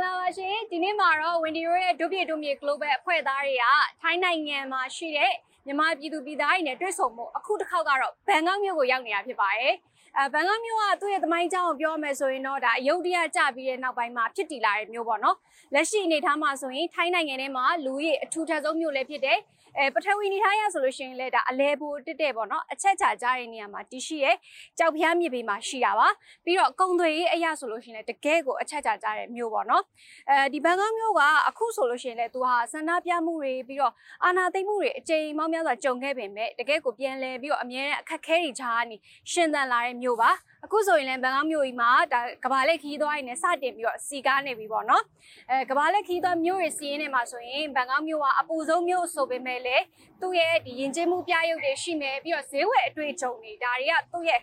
္ဂလာပါရှင်ဒီနေ့မှာတော့ Wendy တို့ရဲ့ဒုပြည့်ဒုမြေ Global အဖွဲ့သားတွေကထိုင်းနိုင်ငံမှာရှိတဲ့မြန်မာပြည်သူပြည်သားတွေနဲ့တွေ့ဆုံမှုအခုတစ်ခေါက်ကတော့ဘန်ကောက်မြို့ကိုရောက်နေတာဖြစ်ပါတယ်အဲဘန်ကောက်မြို့ကသူ့ရဲ့သမိုင်းအကြောင်းကိုပြောမယ်ဆိုရင်တော့ဒါအယုဒ္ဓယကြပြီးတဲ့နောက်ပိုင်းမှာဖြစ်တည်လာတဲ့မြို့ပေါ့နော်လက်ရှိအနေအထားမှာဆိုရင်ထိုင်းနိုင်ငံထဲမှာလူကြီးအထူးထပ်ဆုံးမြို့လည်းဖြစ်တယ် အဲပထဝီနေထားရဆိုလို့ရှိရင်လည်းဒါအလဲပိုတက်တဲ့ပေါ့နော်အချက်ချာကြားတဲ့နေရာမှာတည်ရှိရဲ့ကြောက်ဖျားမြေပေမှာရှိတာပါပြီးတော့ကုံသွေးရေးအရာဆိုလို့ရှိရင်လည်းတကယ်ကိုအချက်ချာကြားတဲ့မြို့ပေါ့နော်အဲဒီဘန်ကောက်မြို့ကအခုဆိုလို့ရှိရင်လည်းသူဟာဆန္ဒပြမှုတွေပြီးတော့အာဏာသိမ်းမှုတွေအကြိမ်မောင်းများစွာကြုံခဲ့ပေမဲ့တကယ်ကိုပြန်လဲပြီးတော့အမြဲတမ်းအခက်ခဲတွေကြားကနေရှင်သန်လာတဲ့မြို့ပါ အခုဆိုရင်လည်းဘန်ကောက်မြို့ကြီးမှာဒါကဘာလက်ခီးသွားရင်းနဲ့စတင်ပြီးတော့စီကားနေပြီပေါ့နော်အဲကဘာလက်ခီးသွားမြို့ရဲ့စီးရင်ထဲမှာဆိုရင်ဘန်ကောက်မြို့ကအပူဆုံးမြို့ဆိုပေမဲ့လည်းသူ့ရဲ့ဒီရင်ကျင်းမှုပြရုပ်တွေရှိမယ်ပြီးတော့ဈေးဝယ်အတွေ့အကြုံတွေဒါတွေကသူ့ရဲ့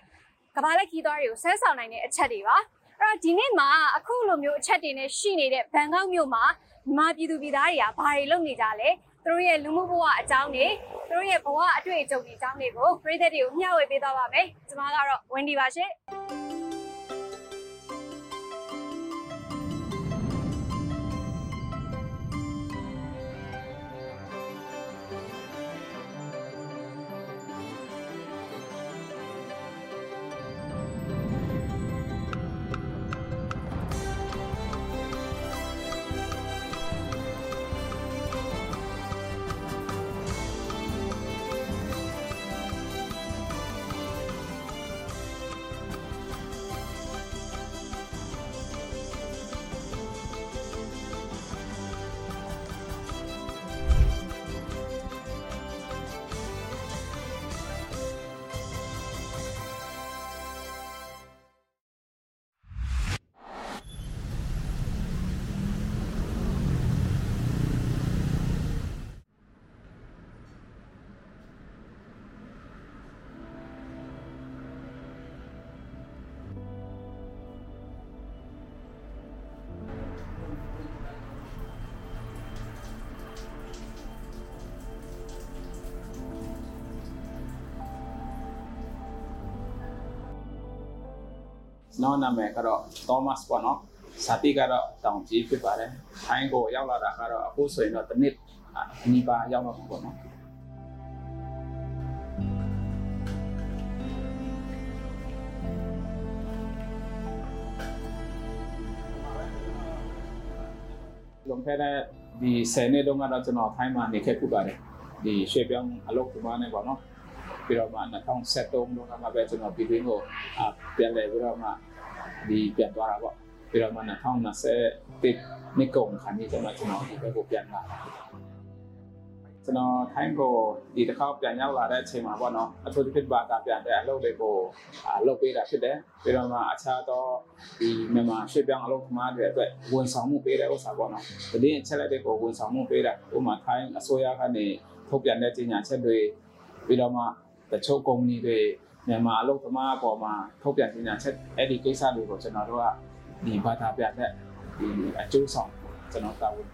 ကဘာလက်ခီးသွားတွေကိုဆဲဆောင်နိုင်တဲ့အချက်တွေပါအဲ့တော့ဒီနေ့မှာအခုလိုမျိုးအချက်တွေနဲ့ရှိနေတဲ့ဘန်ကောက်မြို့မှာမြန်မာပြည်သူပြည်သားတွေကဘာတွေလုပ်နေကြလဲ သူတို့ရဲ့လူမှုဘဝအကြောင်းတွေသူတို့ရဲ့ဘဝအတွေ့အကြုံတွေအကြောင်းတွေကိုပြည်သက်တွေကိုမျှဝေပေးသွားပါမယ်ကျွန်မကတော့ Wendy ပါရှင် န်တော်နာမည်ကတော့ Thomas ပေါ့နော်စာတိကတော့တောင်ကြီးဖြစ်ပါတယ်ထိုင်းကိုရောက်လာတာကတော့အခုဆိုရင်တော့တစ်နှစ်အနီးပါးရောက်တော့မှာပေါ့နော်လွန်ခဲ့တဲ့ဒီ10နှစ်တုန်းကတော့ကျွန်တော်ထိုင်းမှာနေခဲ့ပူပါတယ်ဒီရွှေပြောင်းအလုပ်ဒီမှာနဲ့ပေါ့နော် ပြီးတော့မှ2013တုန်းကမှပဲကျွန်တော်ပြည်တွင်းကိုပြန်လဲပြီးတော့မှဒီပြန်သွားတာပေါ့ပြီးတော့မှ2020နှစ်ကုန်ခါนี้ကျွန်တော်ကျွန်တော်ဒီဘက်ကိုပြန်လာတာကျွန်တော်ထိုင်းကိုဒီတစ်ခေါက်ပြန်ရောက်လာတဲ့အချိန်မှာပေါ့နော်အထူးသဖြင့်ဘာသာပြန်တဲ့အလုပ်တွေကိုလုပ်ပေးတာဖြစ်တယ်ပြီးတော့မှအခြားသောဒီမြန်မာရွှေ့ပြောင်းအလုပ်သမားတွေအတွက်ဝန်ဆောင်မှုပေးတဲ့ဥစ္စာပေါ့နော်တည်င်းအချက်လက်တွေကိုဝန်ဆောင်မှုပေးတာဥပမာထိုင်းအစိုးရကနေထုတ်ပြန်တဲ့ကြေညာချက်တွေပြီးတော့မှ တချို့ကုမ္ပဏီတွေမြန်မာအလုပ်သမားအပေါ်မှာထုတ်ပြန်ကြေညာချက်အဲ့ဒီကိစ္စတွေကိုကျွန်တော်တို့ကဒီဘာသာပြန်တဲ့ဒီအကျိုးဆောင်ကျွန်တော်တာဝန်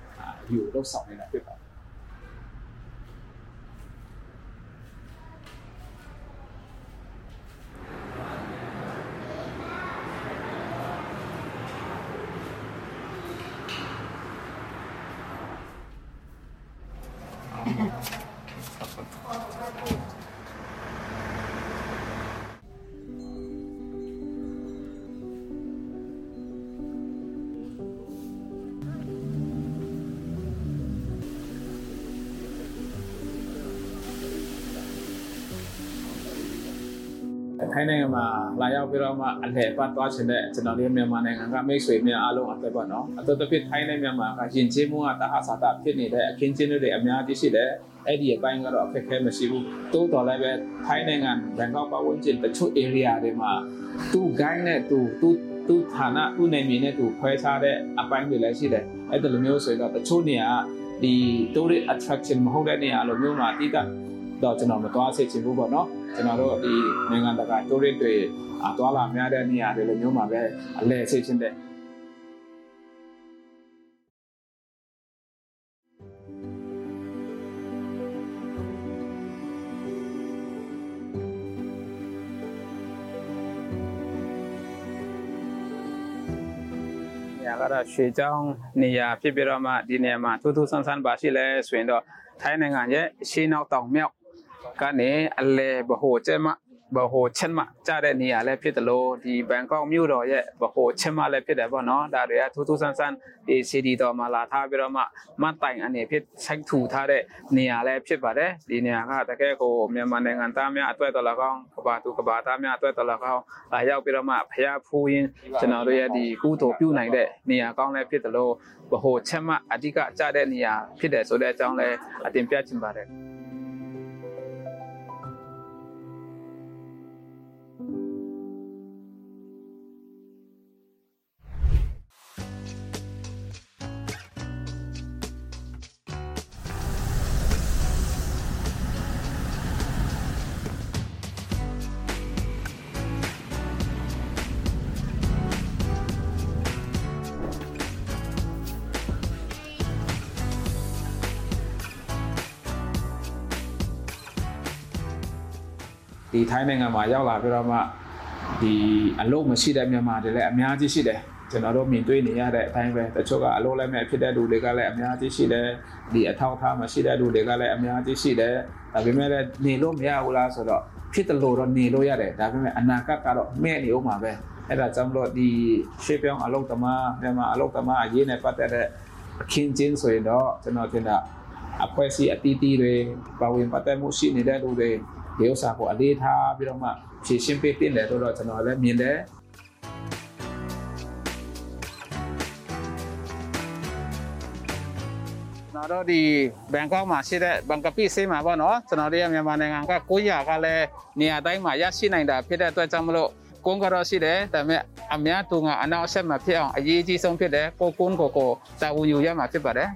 ယူလုပ်ဆောင်နေတာဖြစ်ပါတယ် ထိုင်းနိုင်ငံမှာလာရောက်ပြီးတော့မှအလှည့်ပတ်သွားချင်တဲ့ကျွန်တော်တို့မြန်မာနိုင်ငံကမိတ်ဆွေများအားလုံးအတွက်ပေါ့နော်အတူတူဖြစ်ထိုင်းနဲ့မြန်မာကယဉ်ကျေးမှုကတအားစာတာဖြစ်နေတဲ့အခင်းကျင်းတွေအများကြီးရှိတယ်အဲ့ဒီအပိုင်းကတော့အခက်အခဲမရှိဘူးတိုးတော်လည်းပဲထိုင်းနိုင်ငံဘန်ကောက်ပတ်ဝန်းကျင်တချို့ area တွေမှာသူ့ guide နဲ့သူသူသူဌာနသူ့နေမြေနဲ့သူခွဲခြားတဲ့အပိုင်းတွေလည်းရှိတယ်အဲ့ဒီလိုမျိုးဆိုရင်တော့တချို့နေရာဒီ tourist attraction မဟုတ်တဲ့နေရာလိုမျိုးမှာအတိအကျတော့ကျွန်တော်မသွားစေချင်ဘူးပေါ့နော် ကျွန်တော်တို့ဒီနိုင်ငံတကာ tourist တွေအသွားလာများတဲ့နေရာတွေလိုမျိုးမှာပဲအလဲစေချင်တဲ့နေရာကတော့ရွှေချောင်းနေရာဖြစ်ပြီးတော့မှဒီနေရာမှာထူးထူးဆန်းဆန်းပါရှိလဲဆိုရင်တော့ထိုင်းနိုင်ငံရဲ့ရှေးနောက်တောင်မြောက် ကနေအလဲဘဟိုကျဲမဘဟိုချက်မကြားတဲ့နေရာလည်းဖြစ်တယ်လို့ဒီဘန်ကောက်မြို့တော်ရဲ့ဘဟိုချက်မလည်းဖြစ်တယ်ပေါ့နော်ဒါတွေကထူးထူးဆန်းဆန်းဒီစီဒီတော်မှာလာထားပြီးတော့မှမတ်တိုင်အနေဖြစ်ဆိုင်ထူထားတဲ့နေရာလည်းဖြစ်ပါတယ်ဒီနေရာကတကယ်ကိုမြန်မာနိုင်ငံသားများအတွက်တော်လည်းကောင်းကဘာသူကဘာသားများအတွက်တော်လည်းကောင်းလာရောက်ပြီးတော့မှဖျားဖူးရင်းကျွန်တော်တို့ရဲ့ဒီကုသိုလ်ပြုနိုင်တဲ့နေရာကောင်းလည်းဖြစ်တယ်လို့ဘဟိုချက်မအဓိကကြားတဲ့နေရာဖြစ်တယ်ဆိုတဲ့အကြောင်းလည်းအတင်ပြချင်ပါတယ် ထိုင်းနိုင်ငံမှာရောက်လာပြီးတော့မှဒီအလုပ်မရှိတဲ့မြန်မာတွေလည်းအများကြီးရှိတယ်ကျွန်တော်တို့မြင်တွေ့နေရတဲ့အတိုင်းပဲတချို့ကအလုပ်လည်းမဲ့ဖြစ်တဲ့လူတွေကလည်းအများကြီးရှိတယ်ဒီအထောက်အထားမရှိတဲ့လူတွေကလည်းအများကြီးရှိတယ်ဒါပေမဲ့လည်းနေလို့မရဘူးလားဆိုတော့ဖြစ်တယ်လို့တော့နေလို့ရတယ်ဒါပေမဲ့အနာဂတ်ကတော့မဲ့နေဦးမှာပဲအဲ့ဒါကြောင့်မလို့ဒီရှေ့ပြောင်းအလုပ်သမားမြန်မာအလုပ်သမားအရေးနဲ့ပတ်သက်တဲ့အခင်းချင်းဆိုရင်တော့ကျွန်တော်ထင်တာအဖွဲ့အစည်းအတီးတီးတွေပါဝင်ပတ်သက်မှုရှိနေတဲ့လူတွေ ဒီဥစ္စာကိုအလေးထားပြီးတော့မှဖြည့်ရှင်းပေးတင်တယ်လို့တော့ကျွန်တော်လည်းမြင်တယ်ကျွန်တော်တို့ဒီဘန်ကောက်မှာရှိတဲ့ဘန်ကပီဆေးမှာပေါ့နော်ကျွန်တော်တို့ရမြန်မာနိုင်ငံက900ကလည်းနေရာတိုင်းမှာရရှိနိုင်တာဖြစ်တဲ့အတွက်ကြောင့်မလို့ကုန်းကတော့ရှိတယ်ဒါပေမဲ့အများသူကအနောက်အဆက်မှာဖြစ်အောင်အရေးကြီးဆုံးဖြစ်တယ်ကိုကုန်းကိုကိုတာဝန်ယူရမှာဖြစ်ပါတယ်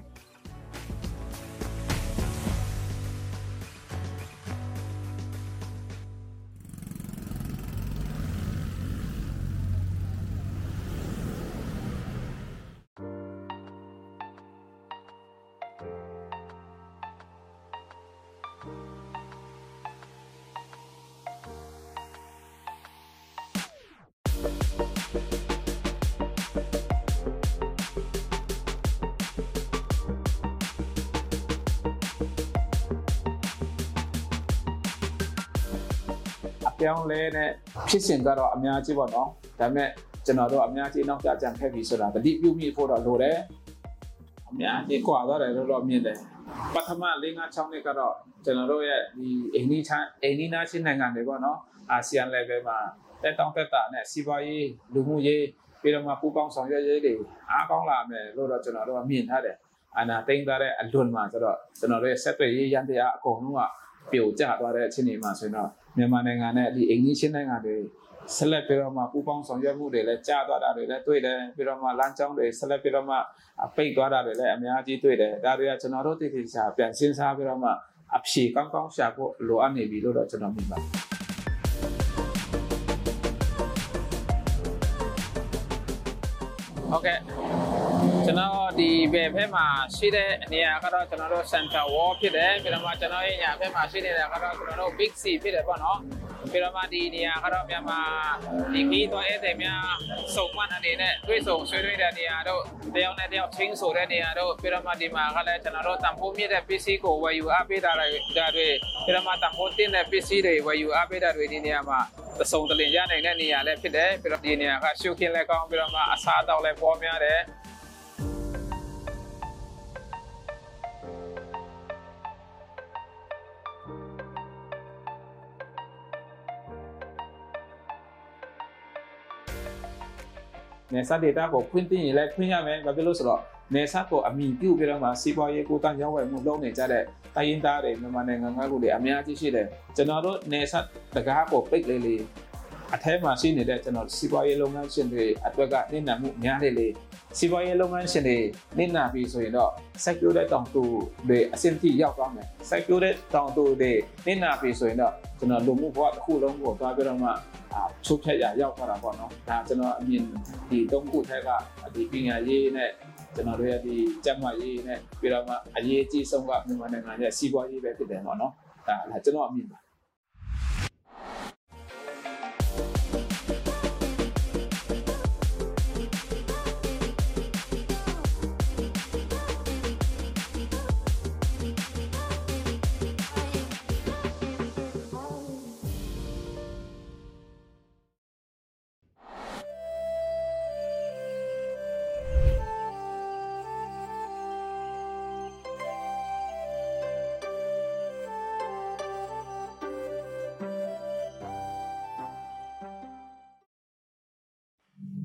ပြောင်းလဲတဲ့ဖြစ်စဉ်ကတော့အများကြီးပေါ့နော်ဒါပေမဲ့ကျွန်တော်တို့အများကြီးနောက်ကြကြံခဲ့ပြီဆိုတာတတိပြုမိဖို့တော့လိုတယ်အများကြီးကွာသွားတယ်လို့တော့မြင်တယ်ပထမ၄၅၆နှစ်ကတော့ကျွန်တော်တို့ရဲ့ဒီအိန္ဒိယအိန္ဒိယချင်းနိုင်ငံတွေပေါ့နော်အာဆီယံ level မှာတက်တောင့်တက်တာနဲ့စီးပွားရေးလူမှုရေးပြည်တော်မှာပူးပေါင်းဆောင်ရွက်ရေးတွေအားကောင်းလာမယ်လို့တော့ကျွန်တော်တို့ကမြင်ထားတယ်အနာသိမ့်သားတဲ့အလွန်မှာဆိုတော့ကျွန်တော်တို့ရဲ့ဆက်သွယ်ရေးရန်တရားအကုန်လုံးက ပြိုကျသွားတဲ့အချိန်တွေမှာဆိုရင်တော့မြန်မာနိုင်ငံနဲ့ဒီအိန္ဒိချင်းနိုင်ငံတွေဆက်လက်ပြီးတော့မှပူးပေါင်းဆောင်ရွက်မှုတွေလည်းကြာသွားတာတွေလည်းတွေ့တယ်ပြီးတော့မှလမ်းကြောင်းတွေဆက်လက်ပြီးတော့မှပိတ်သွားတာတွေလည်းအများကြီးတွေ့တယ်ဒါတွေကကျွန်တော်တို့တည်တည်ချာပြန်စဉ်းစားပြီးတော့မှအဖြေကောင်းကောင်းရှာဖို့လိုအပ်နေပြီလို့တော့ကျွန်တော်မြင်ပါတယ်ဟုတ်ကဲ့ ကျွန်တော်ဒီဘယ်ဘက်မှာရှိတဲ့နေရာကတော့ကျွန်တော်တို့ center wall ဖြစ်တယ်ပြီးတော့မှကျွန်တော်ရဲ့ညာဘက်မှာရှိနေတာကတော့ကျွန်တော်တို့ big C ဖြစ်တယ်ပေါ့နော်ပြီးတော့မှဒီနေရာကတော့မြန်မာဒီခီးသွားဧည့်သည်များစုံမအနေနဲ့တွေ့ဆုံဆွေးနွေးတဲ့နေရာတို့တယောက်နဲ့တယောက်ချင်းဆိုတဲ့နေရာတို့ပြီးတော့မှဒီမှာကလည်းကျွန်တော်တို့တန်ဖိုးမြင့်တဲ့ပစ္စည်းကိုဝယ်ယူအားပေးတာတွေဒါတွေပြီးတော့မှတန်ဖိုးတင်းတဲ့ပစ္စည်းတွေဝယ်ယူအားပေးတာတွေဒီနေရာမှာသစုံတလင်ရနိုင်တဲ့နေရာလည်းဖြစ်တယ်ပြီးတော့ဒီနေရာကရှုခင်းလည်းကောင်းပြီးတော့မှအစားအသောက်လည်းပေါ်များတယ် နေဆက် data ကိုဖွင့်တင်ရင်လည်းဖွင့်ရမယ်ဘာဖြစ်လို့ဆိုတော့နေဆက်ကိုအမိပြုတ်ပြီးတော့မှစီးပွားရေးကိုတန်းရောက်ဝယ်မှုလုပ်နေကြတဲ့တိုင်းရင်းသားတွေမြန်မာနိုင်ငံကလူတွေအများကြီးရှိတယ်ကျွန်တော်တို့နေဆက်တကားကိုပိတ်လေးလေးအထဲမှာရှိနေတဲ့ကျွန်တော်စီးပွားရေးလုပ်ငန်းရှင်တွေအတွက်ကနေနာမှုများတယ်လေစီးပွားရေးလုပ်ငန်းရှင်တွေနေနာပြီဆိုရင်တော့ secure တဲ့တောင်တူတွေအဆင့်ထိရောက်သွားမယ် secure တဲ့တောင်တူတွေနေနာပြီဆိုရင်တော့ကျွန်တော်လူမှုဘဝတစ်ခုလုံးကိုသွားပြီးတော့မှ အာချုပ်ဖြတ်ရရောက်သွားတာပေါ့နော်ဒါကျွန်တော်အမြင်ဒီသုံးခုထက်ကဒီပညာရေးနဲ့ကျွန်တော်တို့ရဲ့ဒီကျန်းမာရေးနဲ့ပြီးတော့မှအရေးကြီးဆုံးကမြန်မာနိုင်ငံရဲ့စီးပွားရေးပဲဖြစ်တယ်ပေါ့နော်ဒါဒါကျွန်တော်အမြင်ပါ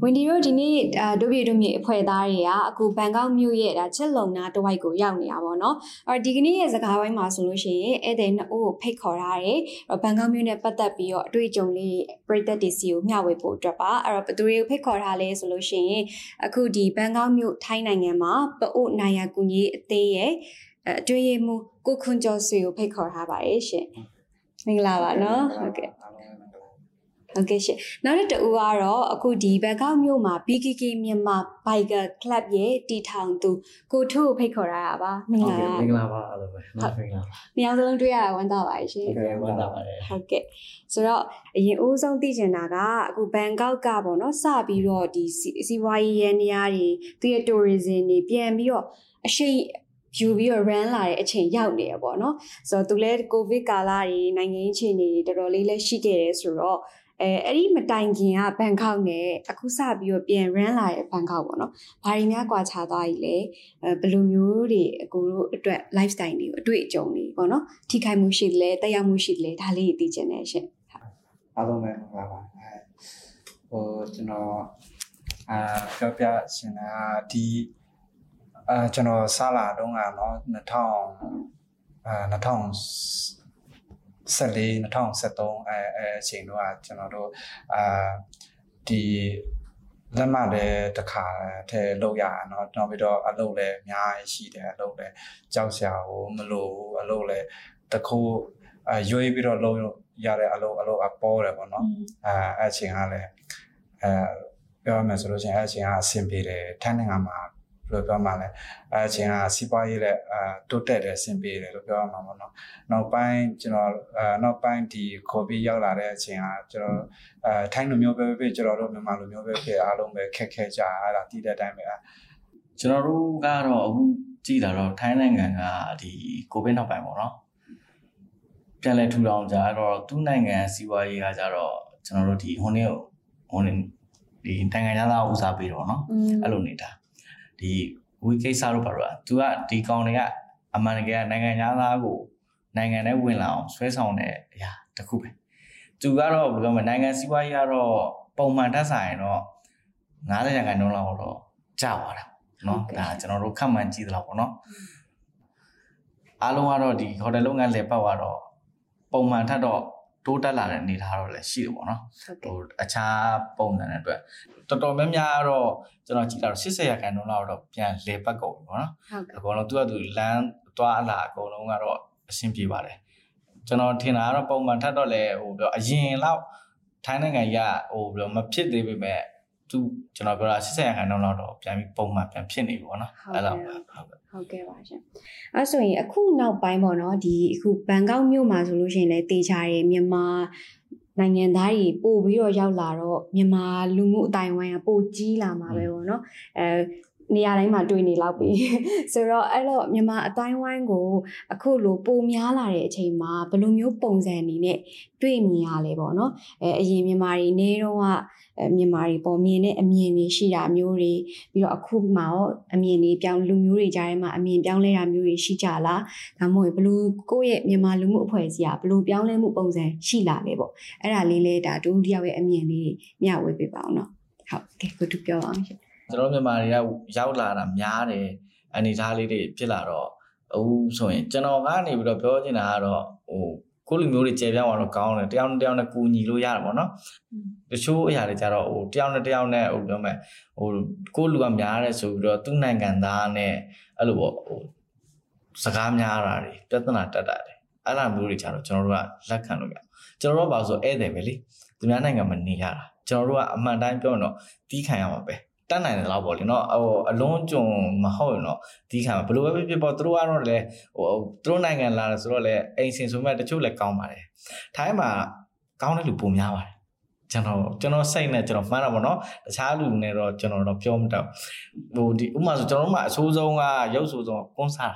ဝင်ဒီတို့ဒီနေ့ဒုပြေဒုမြေအဖွဲ့သားတွေကအခုဘန်ကောက်မြို့ရဲ့ဒါချက်လုံနာတဝိုက်ကိုရောက်နေတာပေါ့နော်အဲ့ဒီကနေ့ရဲ့စကားပိုင်းမှာဆိုလို့ရှိရင်ဧည့်သည်နှစ်ဦးကိုဖိတ်ခေါ်ထားတယ်ဘန်ကောက်မြို့နဲ့ပတ်သက်ပြီးတော့အတွေ့အကြုံလေးပြည်သက်တွေစီကိုမျှဝေဖို့အတွက်ပါအဲ့တော့ဘယ်သူတွေကိုဖိတ်ခေါ်ထားလဲဆိုလို့ရှိရင်အခုဒီဘန်ကောက်မြို့ထိုင်းနိုင်ငံမှာပအို့နိုင်ယာကူညီအသေးရဲ့အတွေ့အမှုကိုခွန်ကျော်ဆွေကိုဖိတ်ခေါ်ထားပါတယ်ရှင်မင်္ဂလာပါနော်ဟုတ်ကဲ့ ဟုတ်ကဲ့ရှင်နောက်တစ်တူကတော့အခုဒီဘန်ကောက်မြို့မှာ BKK မြန်မာ Biker Club ရဲ့တည်ထောင်သူကိုထုကိုဖိတ်ခေါ်ရတာပါမင်္ဂလာပါမင်္ဂလာပါအားလုံးပဲနော်မင်္ဂလာပါ။နေရာစလုံးတွေ့ရတာဝမ်းသာပါရှင်ဟုတ်ကဲ့ဝမ်းသာပါတယ်။ဟုတ်ကဲ့။ဆိုတော့အရင်ဦးဆုံးသိချင်တာကအခုဘန်ကောက်ကပေါ့နော်စပြီးတော့ဒီစီစီးပွားရေးရန်နေရာတွေသူရဲ့ tourism တွေပြန်ပြီးတော့အရှိန်ယူပြီးတော့ run လာတဲ့အချိန်ရောက်နေရပေါ့နော်။ဆိုတော့သူလည်းကိုဗစ်ကာလတွေနိုင်ငံရေးအခြေအနေတွေတော်တော်လေးလည်းရှိခဲ့တယ်ဆိုတော့ အဲအဲ့ဒီမတိုင်ခင်ကဘန်ကောက်နဲ့အခုစပြီးတော့ပြန် run လာတဲ့ဘန်ကောက်ပေါ့နော်။ဘာတွေများကွာခြားသွားပြီလဲ။အဲဘယ်လိုမျိုးတွေအကိုတို့အတွက် lifestyle တွေကိုအတွေ့အကြုံတွေပေါ့နော်။ထိခိုက်မှုရှိတယ်လဲတက်ရောက်မှုရှိတယ်လဲဒါလေးသိချင်တယ်ရှင်အားလုံးပဲမင်္ဂလာပါအဲဟိုကျွန်တော်အာပြောပြရှင်တာဒီအာကျွန်တော်စလာတော့ကနော်2000အာ 2014 2013အဲအဲအဲအချိန်တော့ကျွန်တော်တို့အာဒီလက်မလည်းတစ်ခါထဲလောက်ရအောင်เนาะနောက်ပြီးတော့အလုပ်လည်းအများကြီးရှိတယ်အလုပ်လည်းကြောက်စရာကိုမလိုဘူးအလုပ်လည်းတစ်ခုအရွေးပြီးတော့လုပ်ရတဲ့အလုပ်အလုပ်အပေါ်တယ်ပေါ့နော်အဲအဲ့အချိန်ကလည်းအဲပြောရမယ်ဆိုလို့ရှိရင်အဲ့အချိန်ကအဆင်ပြေတယ်ထိုင်းနိုင်ငံမှာဘယ် လိုပြောမှလဲအဲ့အချိန်ကစီးပွားရေးလည်းအဲတိုးတက်တယ်အဆင်ပြေတယ်လို့ပြောရမှာပေါ့နော်နောက်ပိုင်းကျွန်တော်အဲနောက်ပိုင်းဒီခေါ်ပြီးရောက်လာတဲ့အချိန်ကကျွန်တော်အဲထိုင်းလူမျိုးပဲပဲကျွန်တော်တို့မြန်မာလူမျိုးပဲဖြစ်အားလုံးပဲခက်ခဲကြအဲ့ဒါတည်တဲ့အတိုင်းပဲကျွန်တော်တို့ကတော့အခုကြည့်လာတော့ထိုင်းနိုင်ငံကဒီကိုဗစ်နောက်ပိုင်းပေါ့နော်ပြန်လဲထူထောင်ကြတော့သူ့နိုင်ငံစီးပွားရေးကကြတော့ကျွန်တော်တို့ဒီဟိုနေ့ဟိုနေ့ဒီနိုင်ငံသားဥစားပေးတော့နော်အဲ့လိုနေတာ ဒီဝီကိစ္စတို့ပါတော့သူကဒီကောင်တွေကအမှန်တကယ်နိုင်ငံသားကိုနိုင်ငံထဲဝင်လာအောင်ဆွဲဆောင်တဲ့အရာတစ်ခုပဲသူကတော့ဘယ်လိုပြောမလဲနိုင်ငံစီးပွားရေးကတော့ပုံမှန်တက်ဆိုင်တော့90ရာခိုင်နှုန်းလောက်တော့ကျသွားတာเนาะဒါကျွန်တော်တို့ခက်မှန်ကြည့်သလောက်ပေါ့เนาะအားလုံးကတော့ဒီဟိုတယ်လုပ်ငန်းလေပတ်သွားတော့ပုံမှန်ထက်တော့ တိုးတက်လာတဲ့အနေအထားတော့လည်းရှိတယ်ပေါ့နော်ဟိုအခြားပုံစံတွေအတွက်တော်တော်များများတော့ကျွန်တော်ကြည့်လာတော့80ရာခိုင်နှုန်းလောက်တော့ပြန်လေပတ်ကုန်ပြီပေါ့နော်အကုန်လုံးသူကသူလမ်းသွားအလာအကုန်လုံးကတော့အဆင်ပြေပါတယ်ကျွန်တော်ထင်တာကတော့ပုံမှန်ထပ်တော့လေဟိုပြောအရင်လောက်ထိုင်းနိုင်ငံကဟိုပြောမဖြစ်သေးပေမဲ့ သူကျွန်တော်ပြောတာ80ရာခိုင်နှုန်းလောက်တော့ပြန်ပြီးပုံမှန်ပြန်ဖြစ်နေပြီပေါ့နော်အဲ့လိုပဲဟုတ်ကဲ့ဟုတ်ကဲ့ပါရှင်အဲဆိုရင်အခုနောက်ပိုင်းပေါ့နော်ဒီအခုဘန်ကောက်မြို့မှာဆိုလို့ရှိရင်လည်းတေချာတယ်မြန်မာနိုင်ငံသားတွေပို့ပြီးတော့ရောက်လာတော့မြန်မာလူမှုအတိုင်းဝိုင်းကပိုကြီးလာမှာပဲပေါ့နော်အဲ နေရာတိုင်းမှာတွေ့နေလောက်ပြီဆိုတော့အဲ့တော့မြန်မာအတိုင်းဝိုင်းကိုအခုလိုပိုများလာတဲ့အချိန်မှာဘယ်လိုမျိုးပုံစံအနေနဲ့တွေ့မြင်ရလဲပေါ့နော်အဲအရင်မြန်မာတွေနေတော့ကအဲမြန်မာတွေပေါ်မြင်တဲ့အမြင်တွေရှိတာမျိုးတွေပြီးတော့အခုမှရောအမြင်တွေပြောင်းလူမျိုးတွေကြားထဲမှာအမြင်ပြောင်းလဲတာမျိုးတွေရှိကြလားဒါမှမဟုတ်ဘလူကိုယ့်ရဲ့မြန်မာလူမှုအဖွဲ့အစည်းကဘလူပြောင်းလဲမှုပုံစံရှိလာလဲပေါ့အဲ့ဒါလေးလဲဒါဒုတိယရဲ့အမြင်လေးမျှဝေပေးပါအောင်နော်ဟုတ်ကဲ့ကိုတူပြောအောင်ရှင် ကျွန်တော်မြန်မာတွေကရောက်လာတာများတယ်အနေထားလေးတွေဖြစ်လာတော့အခုဆိုရင်ကျွန်တော်ကနေပြီးတော့ပြောချင်တာကတော့ဟိုကိုလူမျိုးတွေကျေပြန့်သွားတော့ကောင်းတယ်တယောက်နဲ့တယောက်နဲ့ကူညီလို့ရတာပေါ့နော်တချို့အရာတွေကြတော့ဟိုတယောက်နဲ့တယောက်နဲ့ဟိုပြောမယ်ဟိုကိုလူကများတယ်ဆိုပြီးတော့သူ့နိုင်ငံသားနဲ့အဲ့လိုပေါ့ဟိုစကားများတာတွေပြဿနာတက်တာတွေအဲ့လိုမျိုးတွေကြတော့ကျွန်တော်တို့ကလက်ခံလို့မရကျွန်တော်တို့ကဘာလို့ဆိုဧည့်သည်ပဲလေသူများနိုင်ငံမှာနေရတာကျွန်တော်တို့ကအမှန်တိုင်းပြောရင်တော့တီးခံရမှာပဲ တတ်နိုင်တယ်လို့ပေါ့လေနော်ဟိုအလုံးကြုံမဟုတ်ရင်တော့ဒီခံဘယ်လိုပဲဖြစ်ဖြစ်ပေါ့သူတို့ကတော့လေဟိုသူတို့နိုင်ငံလာတယ်ဆိုတော့လေအိမ်စင်ဆိုမဲ့တချို့လည်းကောင်းပါတယ်ထိုင်းမှာကောင်းတဲ့လူပုံများပါတယ်ကျွန်တော်ကျွန်တော်စိတ်နဲ့ကျွန်တော်မှန်းတာပေါ့နော်တခြားလူနဲ့တော့ကျွန်တော်တော့ပြောမတော့ဟိုဒီဥမာဆိုကျွန်တော်တို့မှအဆိုးဆုံးကရုပ်ဆိုးဆုံးကွန်းစား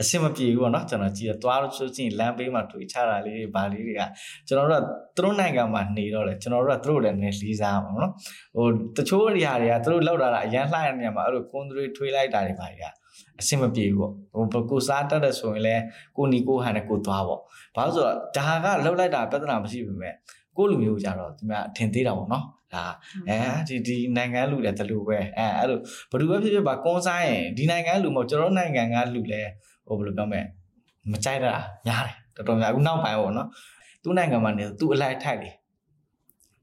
အဆင်မပြေဘူးပေါ့နော်ကျွန်တော်ကြည့်ရသွားလို့ဆိုချင်းလမ်းဘေးမှာတွေ့ချတာလေးတွေဗာလေးတွေကကျွန်တော်တို့ကသူတို့နိုင်ငံမှာနေတော့လေကျွန်တော်တို့ကသူတို့လည်းနည်းလေးစားပါတော့ဟိုတချို့နေရာတွေကသူတို့လောက်တာအရန်လှတဲ့နေရာမှာအဲ့လိုကွန်တွေထွေးလိုက်တာတွေပါကြီးကအဆင်မပြေဘူးပေါ့ဟိုကိုစားတတ်တဲ့ဆိုရင်လည်းကိုနီကိုဟန်နဲ့ကိုသွားပေါ့ဘာလို့ဆိုတော့ဒါကလောက်လိုက်တာပြဿနာမရှိဘူးမဲ့ကိုလူမျိုးကြတော့ဒီမှာထင်သေးတာပေါ့နော် ဒါအဲဒီဒီနိုင်ငံလူလည်းတလူပဲအဲအဲ့လိုဘယ်သူပဲဖြစ်ဖြစ်ပါကွန်ဆိုင်ရင်ဒီနိုင်ငံလူမဟုတ်ကျွန်တော်နိုင်ငံကလူလည်းဟိုဘယ်လိုပြောမလဲမကြိုက်တာများတယ်တော်တော်များအခုနောက်ပိုင်းပေါ့နော်သူ့နိုင်ငံမှာနေသူ့အလိုက်ထိုက်လေ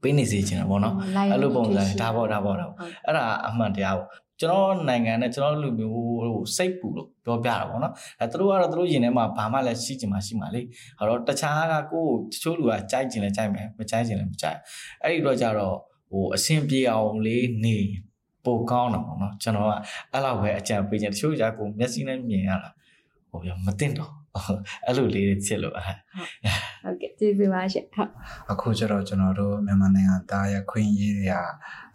ပေးနေစေချင်တာပေါ့နော်အဲ့လိုပုံစံဒါပေါ့ဒါပေါ့ဒါပေါ့အဲ့ဒါအမှန်တရားပေါ့ကျွန်တော်နိုင်ငံနဲ့ကျွန်တော်လူမျိုးဟိုစိတ်ပူလို့ပြောပြတာပေါ့နော်အဲသူတို့ကတော့သူတို့ရင်ထဲမှာဘာမှလည်းရှိချင်မှရှိမှာလေဟောတော့တခြားကကိုယ်တချို့လူကကြိုက်ချင်လဲကြိုက်မယ်မကြိုက်ချင်လဲမကြိုက်အဲ့ဒီတော့ကြတော့ ဟိုအဆင်ပြေအောင်လေးနေပိုကောင်းတာပေါ့နော်ကျွန်တော်ကအဲ့လောက်ပဲအကြံပေးချင်တချို့ကြကိုမျက်စိနဲ့မြင်ရတာဟိုပြမသိတော့အဲ့လိုလေးဖြစ်လို့အဲ့ဟုတ်ကဲ့ကျေးဇူးပါရှင်ဟုတ်အခုကျတော့ကျွန်တော်တို့မြန်မာနိုင်ငံသားရဲ့ခွင့်ရေးတွေက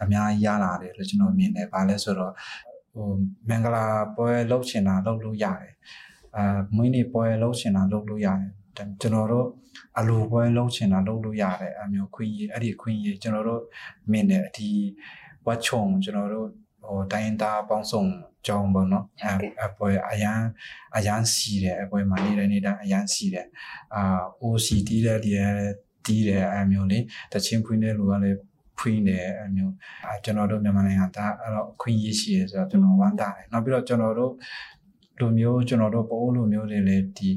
အများကြီးရလာတယ်လို့ကျွန်တော်မြင်တယ်။ဘာလဲဆိုတော့ဟိုမင်္ဂလာပွဲလှုပ်ချင်တာလှုပ်လို့ရတယ်။အာမွေးနေ့ပွဲလှုပ်ချင်တာလှုပ်လို့ရတယ်။ဒါ ကျွန်တော်တို့အလိုပွဲလှုပ်ချင်တာလှုပ်လို့ရတယ်အမျိုးခွင့်ရေးအဲ့ဒီခွင့်ရေးကျွန်တော်တို့မြင်တယ်အဒီဝတ်ချုံကျွန်တော်တို့ဟိုတိုင်းသားပေါင်းစုံကြောင်းပေါ့နော်အဲအပွဲအရန်အရန်စီတယ်အပွဲမှာနေတဲ့နေတိုင်းအရန်စီတယ်အာ OC တီးတဲ့ဒီတီးတယ်အမျိုးလေးတချင်းဖွင့်တဲ့လူကလည်းဖွင့်တယ်အမျိုးအဲကျွန်တော်တို့မြန်မာနိုင်ငံသားအဲ့တော့ခွင့်ရရှိရဆိုတော့ကျွန်တော်ဝမ်းသာတယ်နောက်ပြီးတော့ကျွန်တော်တို့လူမျိုးကျွန်တော်တို့ပိုးလူမျိုးတွေလည်းဒီ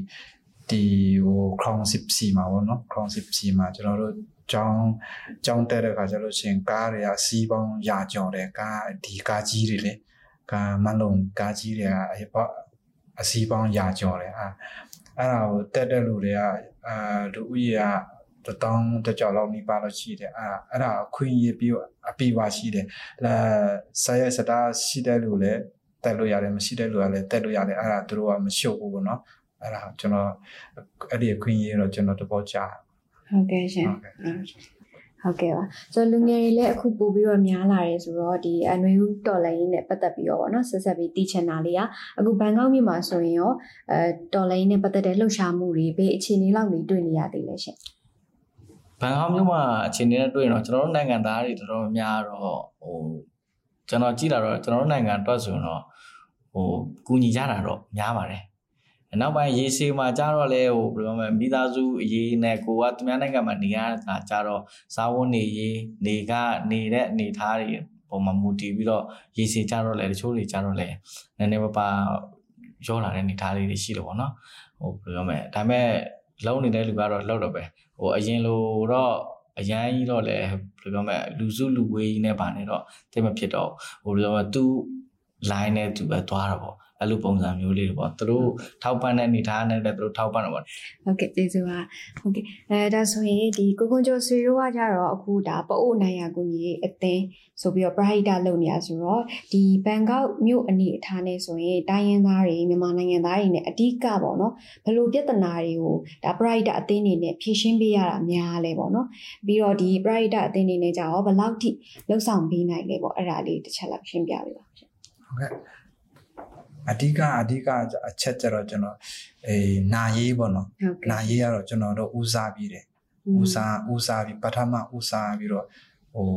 ဒီဟို crown 10စီမှာပေါ့နော် crown 10စီမှာကျွန်တော်တို့ကျောင်းကျောင်းတက်တဲ့ခါကျလို့ရှိရင်ကားတွေကစီးပေါင်းရာကျော်တယ်ကားဒီကားကြီးတွေလေကားမလုံးကားကြီးတွေကအပေါ့အစီးပေါင်းရာကျော်တယ်အာအဲ့ဒါကိုတက်တဲ့လူတွေကအာလူဦးရေကတတောင်းတကြောက်လောက်နီးပါလို့ရှိတယ်အဲ့ဒါအဲ့ဒါအခွင့်အရေးပြီးအပြည့်ပါရှိတယ်အဲဆက်ရစတာရှိတဲ့လူလည်းတက်လို့ရတယ်မရှိတဲ့လူကလည်းတက်လို့ရတယ်အဲ့ဒါသူတို့ကမရှုပ်ဘူးပေါ့နော် အဲ့ဒါကျွန်တော်အဲ့ဒီအခွင့်အရေးတော့ကျွန်တော်တဘောကြားဟုတ်ကဲ့ရှင်ဟုတ်ကဲ့ဟုတ်ကဲ့ပါဆိုတော့လူငယ်တွေလည်းအခုပို့ပြီးတော့များလာတယ်ဆိုတော့ဒီအနွေဦးတော်လိုင်းနဲ့ပတ်သက်ပြီးတော့ဗောနော်ဆက်ဆက်ပြီးတည်ချင်တာလေးကအခုဘန်ကောက်မြို့မှာဆိုရင်ရောအဲတော်လိုင်းနဲ့ပတ်သက်တဲ့လှုပ်ရှားမှုတွေဘေးအခြေအနေလောက်နေတွေ့နေရသေးလဲရှင်ဘန်ကောက်မြို့မှာအခြေအနေနဲ့တွေ့ရင်တော့ကျွန်တော်တို့နိုင်ငံသားတွေတော်တော်များတော့ဟိုကျွန်တော်ကြည့်တာတော့ကျွန်တော်တို့နိုင်ငံအတွက်ဆိုရင်တော့ဟိုကူညီကြတာတော့များပါတယ် နောက်ပိုင်းရေရှည်မှာကြတော့လေဟိုဘယ်လိုမှမိသားစုအရေးနဲ့ကိုကသူများနိုင်ငံမှာနေရတာကြတော့ဇာဝတ်နေရေးနေကနေတဲ့အနေထားတွေပုံမှာမူတည်ပြီးတော့ရေရှည်ကြတော့လေတချို့တွေကြတော့လေနည်းနည်းပါးပါရောလာတဲ့အနေထားလေးတွေရှိလို့ပေါ့နော်ဟိုဘယ်လိုမှဒါပေမဲ့လုံးနေတဲ့လူကတော့လောက်တော့ပဲဟိုအရင်လိုတော့အရန်ကြီးတော့လေဘယ်လိုပြောမလဲလူစုလူဝေးကြီးနဲ့ပါနေတော့တိတ်မဖြစ်တော့ဟိုဘယ်လိုပြောမလဲသူ line နဲ့သူပဲသွားတာပေါ့ အဲ့လိုပုံစံမျိုးလေးတွေပေါ့သူတို့ထောက်ပံ့တဲ့အနေထားနဲ့လည်းသူတို့ထောက်ပံ့တော့ပေါ့ဟုတ်ကဲ့ကျေးဇူးပါဟုတ်ကဲ့အဲဒါဆိုရင်ဒီကိုကွန်ကျော်ဆွေတို့ကကြတော့အခုဒါပအိုနိုင်ရကူကြီးအသင်းဆိုပြီးတော့ပရိုက်တာလုပ်နေရဆိုတော့ဒီဘန်ကောက်မြို့အနေအထားနဲ့ဆိုရင်တိုင်းရင်းသားတွေမြန်မာနိုင်ငံသားတွေနဲ့အဓိကပေါ့နော်ဘယ်လိုပြဿနာတွေကိုဒါပရိုက်တာအသင်းတွေနဲ့ဖြေရှင်းပေးရတာများလဲပေါ့နော်ပြီးတော့ဒီပရိုက်တာအသင်းတွေနဲ့ကြတော့ဘယ်လောက်ထိလှုပ်ဆောင်ပေးနိုင်လဲပေါ့အဲ့ဒါလေးတစ်ချက်လောက်ရှင်းပြပေးပါရှင်ဟုတ်ကဲ့ အဓိကအဓိကအချက်ကျတော့ကျွန်တော်အေးနာရေးပေါ့နော်ဟုတ်ကဲ့နာရေးကတော့ကျွန်တော်တို့ဦးစားပြီးတယ်ဦးစားဦးစားပြီးပထမဦးစားပြီးတော့ဟို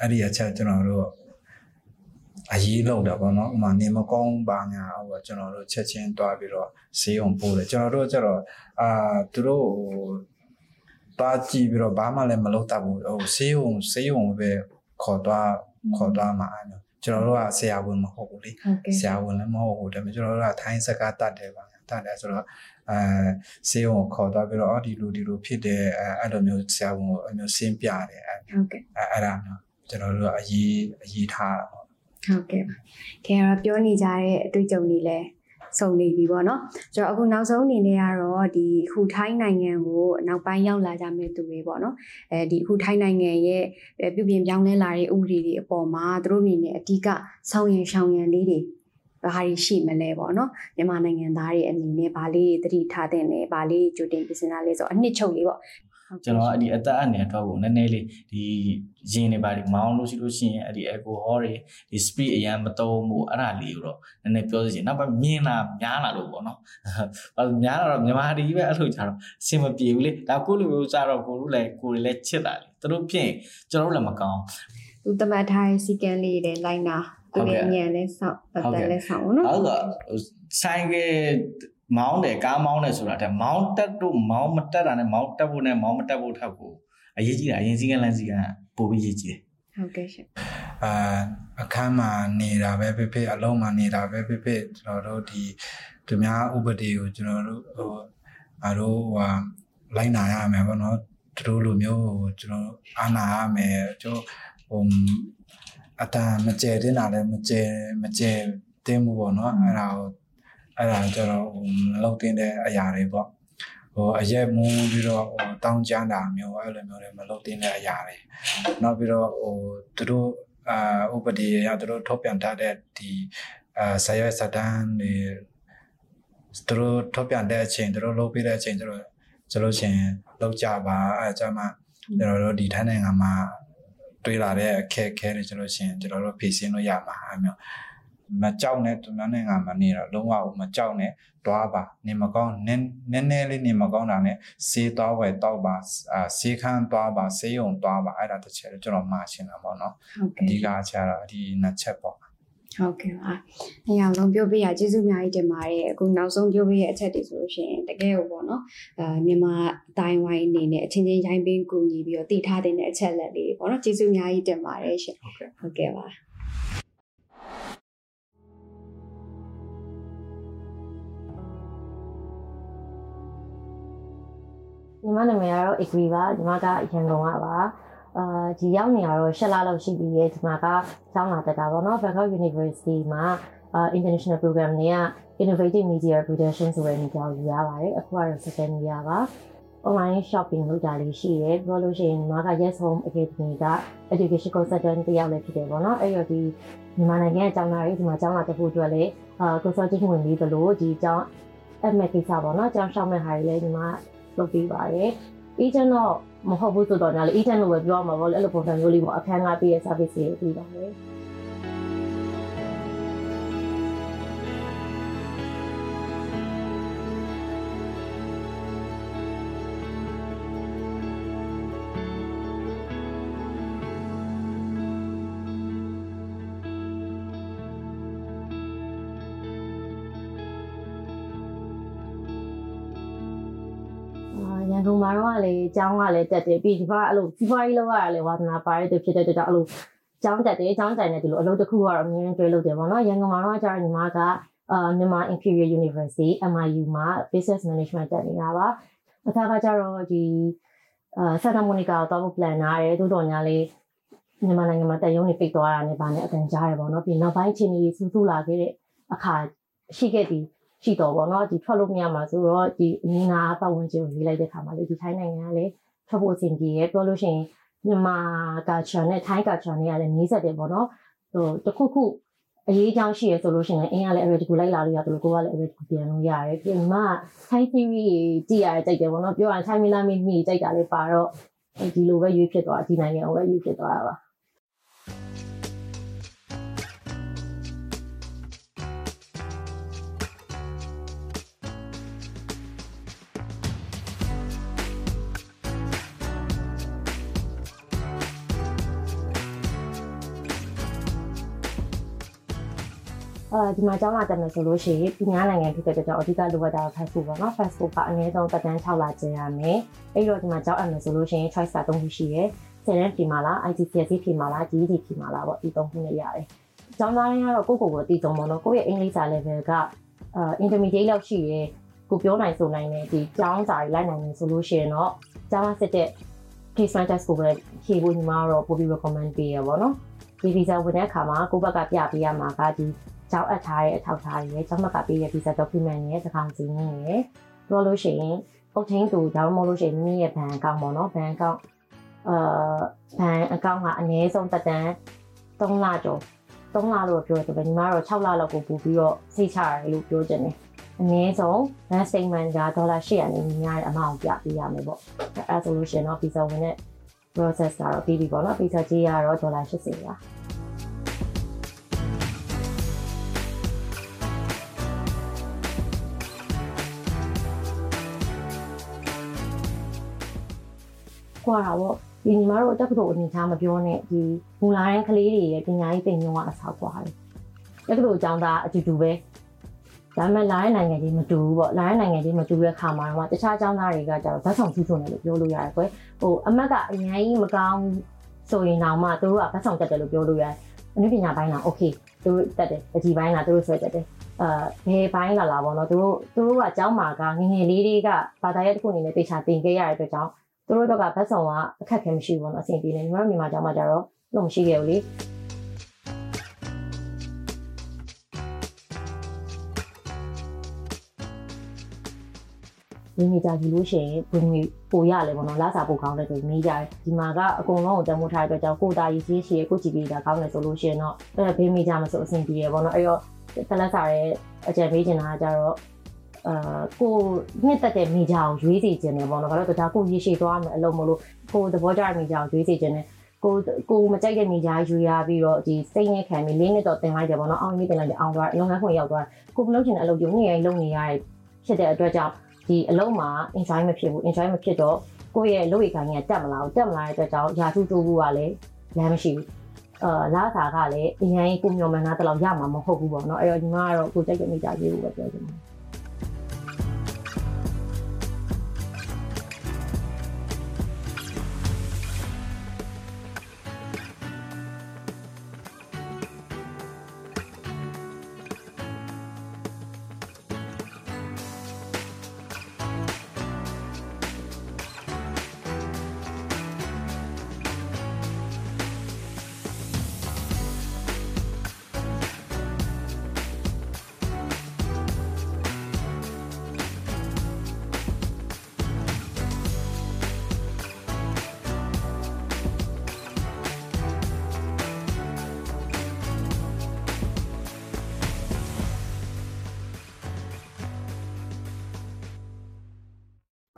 အဲ့ဒီအချက်ကျွန်တော်တို့အရေးလောက်တာပေါ့နော်ဥပမာနေမကောင်းပါညာဟိုကျွန်တော်တို့ချက်ချင်းတွားပြီးတော့ဈေးအောင်ပို့တယ်ကျွန်တော်တို့ကျတော့အာသူတို့ဟိုတွားကြည့်ပြီးတော့ဘာမှလည်းမလုပ်တတ်ဘူးဟိုဈေးအောင်ဈေးအောင်ပဲခေါ်တွားခေါ်တွားမှာအဲ့လို ကျွန်တော်တို့ကဆရာဝန်မဟုတ်ဘူးလေဟုတ်ကဲ့ဆရာဝန်လည်းမဟုတ်ဘူးဒါပေမဲ့ကျွန်တော်တို့ကထိုင်းစကားတတ်တယ်ပါတတ်တယ်ဆိုတော့အဲဆေးရုံကိုခေါ်သွားပြီးတော့အော်ဒီလိုဒီလိုဖြစ်တယ်အဲအဲ့လိုမျိုးဆရာဝန်ကိုအဲ့မျိုးဆင်းပြတယ်အဲဟုတ်ကဲ့အဲ့အဲ့ဒါမျိုးကျွန်တော်တို့ကအရေးအရေးထားတာပေါ့ဟုတ်ကဲ့ပါခင်ဗျားပြောနေကြတဲ့အတွေ့အကြုံတွေလည်း စုံနေပြီပေါ့နော်ကျွန်တော်အခုနောက်ဆုံးအနေနဲ့ကတော့ဒီအခုထိုင်းနိုင်ငံကိုနောက်ပိုင်းရောက်လာကြမဲ့သူတွေပေါ့နော်အဲဒီအခုထိုင်းနိုင်ငံရဲ့အဲပြုပြင်ပြောင်းလဲလာတဲ့ဥပဒေတွေအပေါ်မှာသူတို့အနေနဲ့အဓိကဆောင်ရန်ရှောင်ရန်လေးတွေဘာတွေရှိမလဲပေါ့နော်မြန်မာနိုင်ငံသားတွေအနေနဲ့ဗာလေးတွေသတိထားတဲ့နဲ့ဗာလေးကြိုတင်ပြင်ဆင်တာလေးဆိုအနှစ်ချုပ်လေးပေါ့ ကျွန်တော်အဲ့ဒီအသက်အနည်းတော့ကိုနည်းနည်းလေးဒီရင်တွေပါဒီမောင်းလို့ရှိလို့ရှိရင်အဲ့ဒီ alcohol တွေဒီ speed အရန်မသုံးဘူးအဲ့ဒါလေးကိုတော့နည်းနည်းပြောစီချင်နောက်ပိုင်းမြင်လာများလာလို့ပေါ့နော်ဘာလို့များလာတော့မြန်မာတီပဲအဲ့လိုကြတော့အဆင်မပြေဘူးလေဒါကိုလိုမျိုးကြတော့ကိုလိုလည်းကိုလည်းချစ်တာလေသူတို့ဖြစ်ရင်ကျွန်တော်တို့လည်းမကောင်းသူတမတ်ထားတဲ့စီကံလေးတွေလိုက်နာသူလည်းညံလဲဆောက်ပတ်သက်လဲဆောက်ပေါ့နော်ဟုတ်ကဲ့ဆိုင်က မောင်းတယ်ကားမောင်းတယ်ဆိုတာတဲ့မောင်းတက်တို့မောင်းမတက်တာနဲ့မောင်းတက်ဖို့နဲ့မောင်းမတက်ဖို့ထက်ကိုအရေးကြီးတာအရင်စီကလန်းစီကပိုပြီးရည်ကြီးတယ်ဟုတ်ကဲ့ရှင်အာအခန်းမှာနေတာပဲဖြစ်ဖြစ်အလုံးမှာနေတာပဲဖြစ်ဖြစ်ကျွန်တော်တို့ဒီသူများဥပဒေကိုကျွန်တော်တို့ဟိုအားတို့ဟိုလိုက်နာရမယ်ပေါ့နော်သူတို့လိုမျိုးဟိုကျွန်တော်အာနာရမယ်ကျွန်တော်ဟိုအတန်မကျဲတင်တာလည်းမကျဲမကျဲတင်းမှုပေါ့နော်အဲ့ဒါကို အဲ့ဒါကျတော့ဟိုမလုပ်တင်တဲ့အရာတွေပေါ့ဟိုအရက်မူးပြီးတော့ဟိုတောင်းကြမ်းတာမျိုးအဲ့လိုမျိုးတွေမလုပ်တင်တဲ့အရာတွေနောက်ပြီးတော့ဟိုသူတို့အာဥပဒေအရသူတို့ထုတ်ပြန်ထားတဲ့ဒီအာဆရာစတန်တွေသူတို့ထုတ်ပြန်တဲ့အချိန်သူတို့လုပ်ပေးတဲ့အချိန်သူတို့ကျလို့ချင်းလောက်ကြပါအဲကြမှာကျွန်တော်တို့ဒီထိုင်းနိုင်ငံမှာတွေ့လာတဲ့အခက်အခဲတွေကျလို့ချင်းကျွန်တော်တို့ဖြေရှင်းလို့ရမှာအဲမျိုး မကြောက်နဲ့သူများနိုင်ငံမှာနေတော့လုံးဝမကြောက်နဲ့တွားပါနေမကောင်းနည်းနည်းနည်းလေးနေမကောင်းတာနဲ့စေးသွားဝယ်တော့ပါအာစေးခန်းသွားပါစေးရုံသွားပါအဲ့ဒါတစ်ချက်ကျွန်တော်မှားရှင်းတာပေါ့နော်ဟုတ်အဓိကဲ့ကချက်တော့ဒီနှစ်ချက်ပေါ့ဟုတ်ကဲ့ပါ။နေရာလုံးပြောပြရကျေးဇူးအများကြီးတင်ပါတယ်။အခုနောက်ဆုံးပြောပြရအချက်တွေဆိုလို့ရှိရင်တကယ်ကိုပေါ့နော်။အာမြန်မာအတိုင်းဝိုင်းအနေနဲ့အချင်းချင်းရိုင်းပင်းကူညီပြီးတော့တည်ထားတဲ့အချက်လက်လေးတွေပေါ့နော်။ကျေးဇူးအများကြီးတင်ပါတယ်ရှင်ဟုတ်ကဲ့။ဟုတ်ကဲ့ပါ။ ညီမနာမည်ကတော့ agree ပါညီမကရန်ကုန်ကပါအာဒီရောက်နေရတော့၈လလောက်ရှိပြီရဲ့ဒီမှာကကျောင်းလာတက်တာပေါ့နော် Bangkok University မှာအာ international program တွေက innovative media production ဆိုတဲ့နေရာကိုယူရပါတယ်အခုကတော့ second year ပါ online shopping လုပ်တာလေးရှိတယ်ပြောလို့ရှိရင်ညီမက Yes Home Academy က education consultant တယောက်လည်းဖြစ်တယ်ပေါ့နော်အဲ့တော့ဒီမြန်မာနိုင်ငံရဲ့ကျောင်းသားတွေဒီမှာကျောင်းလာတက်ဖို့အတွက်လည်းအာ consulting ဝင်ပြီးသလိုဒီကျောင်း admit ကိစ္စပေါ့နော်ကျောင်းရှောက်မဲ့ဟာတွေလည်းညီမ လုပ်ပေးပါတယ်။ agent တော့မဟုတ်ဘူးဆိုတော့ညာလေ agent လို့ပဲပြောမှာပေါ့လေအဲ့လိုပုံစံမျိုးလေးပေါ့အခန်းကပေးရဲ့ service တွေပေးပါတယ်။ ကြောင်းကလည်းတက်တယ်ပြီးဒီဘက်အဲ့လိုစီးပွားရေးလောက်ရလေဝါသနာပါရတဲ့ဖြစ်တဲ့အတွက်ကြောင့်အဲ့လိုကျောင်းတက်တယ်ကျောင်းတိုင်နေတယ်လို့အလုပ်တစ်ခုကတော့အမြဲတမ်းတွဲလုပ်တယ်ပေါ့နော်ရန်ကုန်မှာတော့ကျတော့ညီမကအာမြန်မာ Imperial University MIU မှာ Business Management တက်နေတာပါအခါကကျတော့ဒီအာ Santa Monica ကိုတော့ plan နာတယ်တိုးတော်ညာလေးမြန်မာနိုင်ငံမှာတက်ရုံးနေပိတ်သွားတာနဲ့ဗာနဲ့အကန်ကြားရပေါ့နော်ပြီးနောက်ပိုင်းချင်းကြီးစူးစူးလာခဲ့တဲ့အခါရှိခဲ့သည် ရှိတော့ဗောနော်ဒီထွက်လို့မရမှာဆိုတော့ဒီအနည်းငါပတ်ဝန်းကျင်ကိုရေးလိုက်တဲ့ခါမှာလေဒီထိုင်းနိုင်ငံကလည်းထွက်ဖို့အဆင်ပြေရဲပြောလို့ရှိရင်မြန်မာ culture နဲ့ထိုင်း culture နဲ့ကလည်းနီးစပ်တယ်ဗောနော်ဟိုတစ်ခုခုအရေးအကြောင်းရှိရဆိုလို့ရှိရင်အင်းကလည်း already ကိုလိုက်လာလို့ရတယ်ကိုကလည်း already ကိုပြန်လို့ရတယ်ပြီးညီမက Thai theory ကြည့်ရတဲ့တိုက်တယ်ဗောနော်ပြောရရင် Thai မီလာမီမီတိုက်တာလေးပါတော့ဒီလိုပဲရွေးဖြစ်သွားဒီနိုင်ငံကိုပဲရွေးဖြစ်သွားတာပါ အာဒီမှာကျောင်းလာတက်မယ်ဆိုလို့ရှိရင်ပြည်냐နိုင်ငံဖြစ်တဲ့အတွက်ကြောင့်အဓိကလိုအပ်တာ fast food ပေါ့နော် fast food ကအနည်းဆုံးတက်တန်း6လကျင်ရမယ်အဲ့တော့ဒီမှာကျောင်းအပ်မယ်ဆိုလို့ရှိရင် choice က3ခုရှိရယ်ဆယ်တန်းဖြေမှာလား ITCSC ဖြေမှာလား GED ဖြေမှာလားပေါ့ဒီ3ခုနဲ့ရတယ်ကျောင်းသားတွေကတော့ကိုယ့်ကိုယ်ကိုအသိဆုံးပေါ့နော်ကိုယ့်ရဲ့အင်္ဂလိပ်စာ level ကအာ intermediate လောက်ရှိရယ်ကိုပြောနိုင်ဆိုနိုင်တဲ့ဒီကျောင်းစာတွေလိုက်နိုင်နေဆိုလို့ရှိရင်တော့ကျောင်းစစ်တဲ့ placement test ကိုပဲဖြေဖို့ညီမကတော့ပို့ပြီး recommend ပေးရပါတော့ဒီ visa ဝင်တဲ့အခါမှာကိုယ့်ဘက်ကပြပေးရမှာကဒီ ကျောင်းအပ်ထားတဲ့အထောက်အထားတွေကျောင်းဘက်ကပေးတဲ့ visa document တွေသကောင်စီနေရယ်ပြောလို့ရှိရင်အုတ်ထင်းသူဒါမှမဟုတ်လို့ရှိရင်မိမိရဲ့ဘဏ်အကောင့်ပေါ့နော်ဘဏ်အကောင့်အာဘဏ်အကောင့်ကအနည်းဆုံးတက်တန်း3လကျော်3လလို့ပြောတယ်ဗျညီမကတော့6လလောက်ကိုပို့ပြီးတော့စိတ်ချရတယ်လို့ပြောချင်တယ်အနည်းဆုံး bank statement ကဒေါ်လာ800နဲ့ညီများတဲ့အမောင့်ပြပေးရမယ်ပေါ့အဲဒါဆိုလို့ရှိရင်တော့ visa ဝင်တဲ့ process ကတော့ပြီးပြီပေါ့နော် visa ကြေးကတော့ဒေါ်လာ80ပါ ကွာတာပေါ့ဒီညီမတို့တက်ကတော့အနေထားမပြောနဲ့ဒီမူလာတဲ့ကလေးတွေရဲ့ပညာရေးသင်ညွှန်းကအဆောက်ကွာတယ်တက်ကတော့အကြောင်းသားအတူတူပဲဒါပေမဲ့လာတဲ့နိုင်ငံကြီးမတူဘူးပေါ့လာတဲ့နိုင်ငံကြီးမတူတဲ့ခါမှာတော့တခြားအကြောင်းသားတွေကကျတော့ဇက်ဆောင်စုစုနေလို့ပြောလို့ရတယ်ကွယ်ဟိုအမက်ကအရင်ကြီးမကောင်း ဆိုရင်တော့မှသူတို့ကဘတ်ဆောင်တက်တယ်လို့ပြောလို့ရတယ်အနုပညာပိုင်းလားโอเคသူတို့တက်တယ်အကြီးပိုင်းလားသူတို့ဆွဲတက်တယ်အာဘယ်ပိုင်းလာလာပေါ့နော်သူတို့သူတို့ကအเจ้าမာကငငယ်လေးတွေကဘာသာရပ်တစ်ခုအနေနဲ့တေချာတင်ခဲ့ရတဲ့အတွက်ကြောင့် သူတို့တော့ကဘတ်ဆောင်ကအခက်ခဲမရှိဘူးပေါ့နော်အဆင်ပြေနေညီမတို့မြန်မာကျောင်းမှာကျတော့လုံးမရှိခဲ့ဘူးလေဒီမိသားစုလို့ရှိရင်ဝင်ငွေပိုရလဲပေါ့နော်လာစားပိုကောင်းတယ်ဆိုပြီးမိကြတယ်ဒီမှာကအကုန်လုံးကိုတမိုးထားတဲ့အတွက်ကြောင့်ကိုတာရေးရှိရှိကိုကြည့်ပြီးတာကောင်းတယ်ဆိုလို့ရှိရင်တော့အဲ့ဒါဘေးမိကြမဆိုအဆင်ပြေရပေါ့နော်အဲ့တော့တလက်စားရဲ့အကြံပေးချင်တာကကြတော့ အာကိုနှစ်သက်တဲ့မိကြအောင်ရွေးစီခြင်းတယ်ပေါ့နော်ဘာလို့လဲဆိုတော့ကိုရေရှည်သွားမယ်အလုံးမလို့ကိုသဘောကျတဲ့မိကြအောင်ရွေးစီခြင်းတယ်ကိုကိုမကြိုက်တဲ့မိကြယူရပြီးတော့ဒီစိတ်နဲ့ခံပြီးလေးနှစ်တော့တင်လိုက်တယ်ပေါ့နော်အောင်ပြီးတင်လိုက်တယ်အောင်သွားလုပ်ငန်းခွင်ရောက်သွားကိုမလုပ်ချင်တဲ့အလုပ်ရုံနေရိုင်းလုပ်နေရတဲ့ဖြစ်တဲ့အတွက်ကြောင့်ဒီအလုံးမှာ enjoy မဖြစ်ဘူး enjoy မဖြစ်တော့ကိုယ့်ရဲ့လုပ်ရခိုင်ကတက်မလာဘူးတက်မလာတဲ့အတွက်ကြောင့်ယာထုတိုးဖို့ကလည်းလမ်းမရှိဘူးအာလာစာကလည်းအရင်ကိုမျောမှန်းသားတလောက်ရမှာမဟုတ်ဘူးပေါ့နော်အဲ့တော့ဒီမှာကတော့ကိုကြိုက်တဲ့မိသားစုကိုပဲပြောချင်တယ်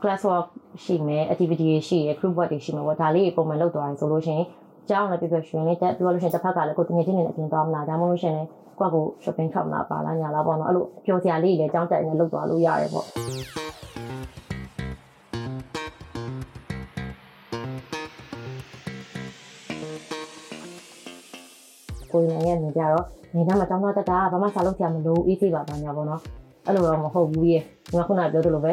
class work ရှိမယ် activity တွေရှိရယ် group work တွေရှိမယ်ပေါ့ဒါလေးတွေပုံမှန်လုပ်သွားရင်ဆိုလို့ရှိရင်ကျောင်းလည်းပြပြရွှင်လေးတက်ပြောလို့ရှိရင်တစ်ဖက်ကလည်းကိုတငယ်ချင်းတွေနဲ့အပြင်သွားမလားဒါမှမဟုတ်ရှင်လည်းကိုယ့်ကို shopping ထွက်မလားပါလားညာလားပေါ့နော်အဲ့လိုပျော်စရာလေးတွေလည်းကျောင်းတက်နေလုပ်သွားလို့ရတယ်ပေါ့ကိုယ်နိုင်ငံနေကြတော့နေသားမှာကျောင်းသားတက်တာဘာမှစာလုပ်ကြမလို့ easy ပါပါညာပေါ့နော်အဲ့လိုတော့မဟုတ်ဘူးရေဒီမှာခုနကပြောသလိုပဲ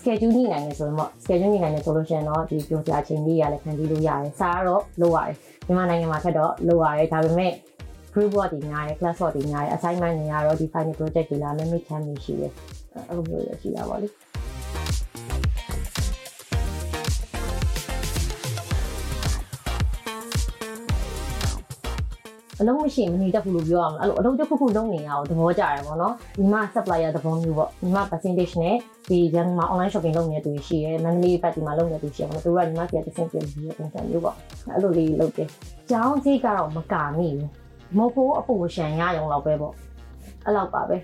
schedule ညှိနိုင်တယ်ဆိုရင်ပေါ့ schedule ညှိနိုင်တယ်ဆိုလို့ရှိရင်တော့ဒီပြောစရာချင်းလေးရလည်းခံကြည့်လို့ရတယ်စားတော့လုပ်ရတယ်မြန်မာနိုင်ငံမှာထက်တော့လုပ်ရတယ်ဒါပေမဲ့ group work တွေများတယ် class work တွေများတယ် assignment တွေများတော့ဒီ final project တွေလာ limit time တွေရှိတယ်အဲ့လိုမျိုးရရှိတာပေါ့လေ အလုံးမရှိရင်မနေတတ်ဘူးလို့ပြောရမှာအဲ့လိုအလုံးတစ်ခုခုလုံးနေရအောင်သဘောကျတယ်ပေါ့နော်ဒီမှာ supplier သဘောမျိုးပေါ့ဒီမှာ percentage နဲ့ဒီရန်မှာ online shopping လုပ်နေတဲ့သူရှိရဲမန္တလေးဘက်ဒီမှာလုပ်နေတဲ့သူရှိရဲပေါ့နော်သူကဒီမှာစီကတစ်ဆင့်ပြင်ပြီးရပုံစံမျိုးပေါ့အဲ့လိုလေးလုပ်တယ်ကျောင်းကြီးကတော့မကာမိဘူးမဟုတ်ဘူးအပူရှန်ရရုံလောက်ပဲပေါ့အဲ့လောက်ပါပဲ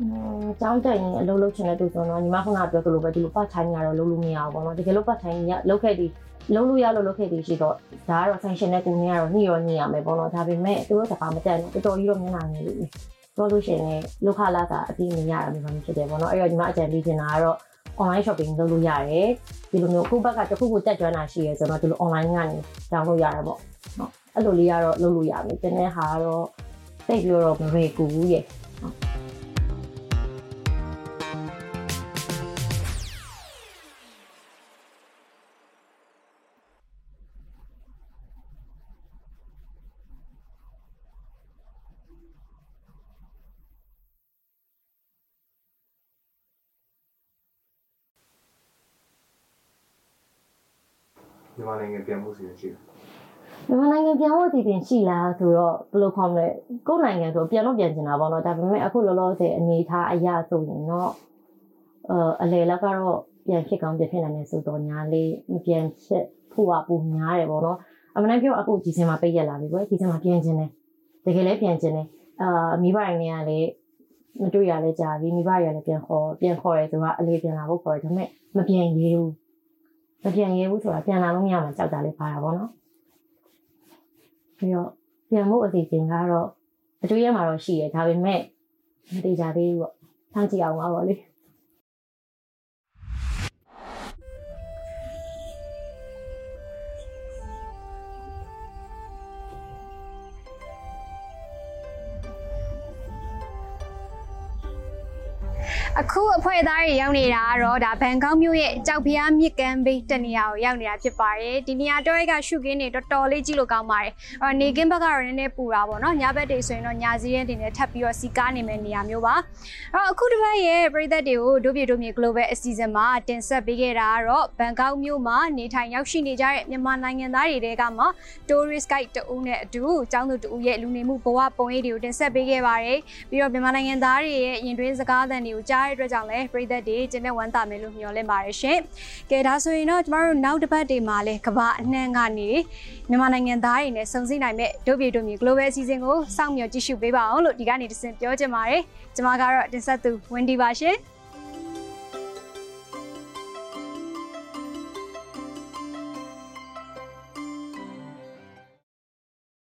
อืมကျောင်းတက်ရင်အလုပ်လုပ်ချင်တဲ့သူဆိုတော့ညီမခုနကပြောသလိုပဲဒီလို part time ကတော့လုပ်လို့မရဘူးပေါ့နော်တကယ်လို့ part time ရလုပ်ခဲ့ပြီး လုံးလို့ရလို့လုပ်ခဲ့ပြီးရှိတော့ဒါကတော့ sanction နဲ့ကိုနေရတော့ညှိရောညှိရမယ်ပေါ့နော်ဒါပေမဲ့သူတို့စကားမတက်ဘူးတော်တော်ကြီးတော့မျက်နှာငယ်လို့ပြောလို့ရှိရင်လောက်ခလာတာအပြီးနေရတာမျိုးမျိုးဖြစ်တယ်ပေါ့နော်အဲ့တော့ညီမအကြံပေးချင်တာကတော့ online shopping လုပ်လို့ရတယ်ဒီလိုမျိုးခုဘက်ကတစ်ခုခုတက်ကြွတာရှိရဲဆိုတော့ဒီလို online ကနေကြောင်းလို့ရတယ်ပေါ့နော်အဲ့လိုလေးကတော့လုပ်လို့ရမယ်တနေ့ဟာကတော့သိပြီးတော့မရေကူဘူးရဲ့ မြန်မာနိုင်ငံပြန်မှုစီရင်ရှိတယ်မြန်မာနိုင်ငံပြန်ဖို့ဒီပြင်ရှိလားဆိုတော့ဘယ်လိုခေါ်မလဲကိုယ့်နိုင်ငံဆိုပြန်တော့ပြန်ချင်တာပေါ့နော်ဒါပေမဲ့အခုလောလောဆယ်အနေထားအရာဆိုရင်တော့အဲအလေလောက်ကတော့ပြန်ဖြစ်ကောင်းပြန်ဖြစ်နိုင်တယ်ဆိုတော့ညာလေးမပြန်ဖြစ်ဖို့ကပုံများတယ်ပေါ့နော်အမှန်တမ်းပြောအခုဒီဇင်ဘာပိတ်ရက်လာပြီကွယ်ဒီဇင်ဘာပြန်ချင်တယ်တကယ်လည်းပြန်ချင်တယ်အာမိဘတိုင်းတွေကလည်းမတွေ့ရလဲကြာပြီမိဘတွေကလည်းပြန်ခေါ်ပြန်ခေါ်ရဲဆိုတော့အလေးပြန်လာဖို့ခေါ်တယ်ဒါပေမဲ့မပြန်ရဲဘူး မပြန်ရဲဘူးဆိုတာပြန်လာလို့မရမှကြောက်တာလေးပါတာပေါ့နော်ပြီးတော့ပြန်ဖို့အစီအစဉ်ကတော့အတွေ့ရမှာတော့ရှိရဒါပေမဲ့မတိကြသေးဘူးပေါ့။ထားကြည့်အောင်ပါပေါ့လေ။ အခုအဖွဲ့သားတွေရောက်နေတာကတော့ဒါဘန်ကောက်မြို့ရဲ့ကြောက်ဖျားမြစ်ကမ်းဘေးတနေရာကိုရောက်နေတာဖြစ်ပါတယ်ဒီနေရာတော့ကရှုခင်းနေတော်တော်လေးကြည့်လို့ကောင်းပါတယ်အော်နေကင်းဘက်ကတော့နည်းနည်းပူတာပေါ့နော်ညဘက်တွေဆိုရင်တော့ညာစည်းရဲတင်နဲ့ထပ်ပြီးတော့စီကားနေမယ့်နေရာမျိုးပါအဲ့တော့အခုတစ်ပတ်ရဲ့ပြည်သက်တွေကိုဒုပြေဒုမြေ Global အစီအစဉ်မှာတင်ဆက်ပေးခဲ့တာကတော့ဘန်ကောက်မြို့မှာနေထိုင်ရောက်ရှိနေကြတဲ့မြန်မာနိုင်ငံသားတွေတဲကမှ tourist guide တဦးနဲ့အတူចောင်းသူတဦးရဲ့လူနေမှုဘဝပုံရိပ်တွေကိုတင်ဆက်ပေးခဲ့ပါတယ်ပြီးတော့မြန်မာနိုင်ငံသားတွေရဲ့ရင်တွင်းစကားသံတွေကိုကြားရတဲ့အတွက်ကြောင့်လည်းပြည်သက်တွေကျင်းတဲ့ဝမ်းသာမယ်လို့မျှော်လင့်ပါတယ်ရှင်။ကဲဒါဆိုရင်တော့ကျမတို့နောက်တစ်ပတ်တွေမှာလည်းကမ္ဘာအနှံ့ကနေမြန်မာနိုင်ငံသားတွေနဲ့စုံစည်းနိုင်မဲ့ဒုပြေဒုမြေ global အစီအစဉ်ကိုစောင့်မျှော်ကြည့်ရှုပေးပါအောင်လို့ဒီကနေ့တစ်ဆင့်ပြောချင်ပါတယ်။ကျမကတော့တင်ဆက်သူ Wendy ပါရှင်။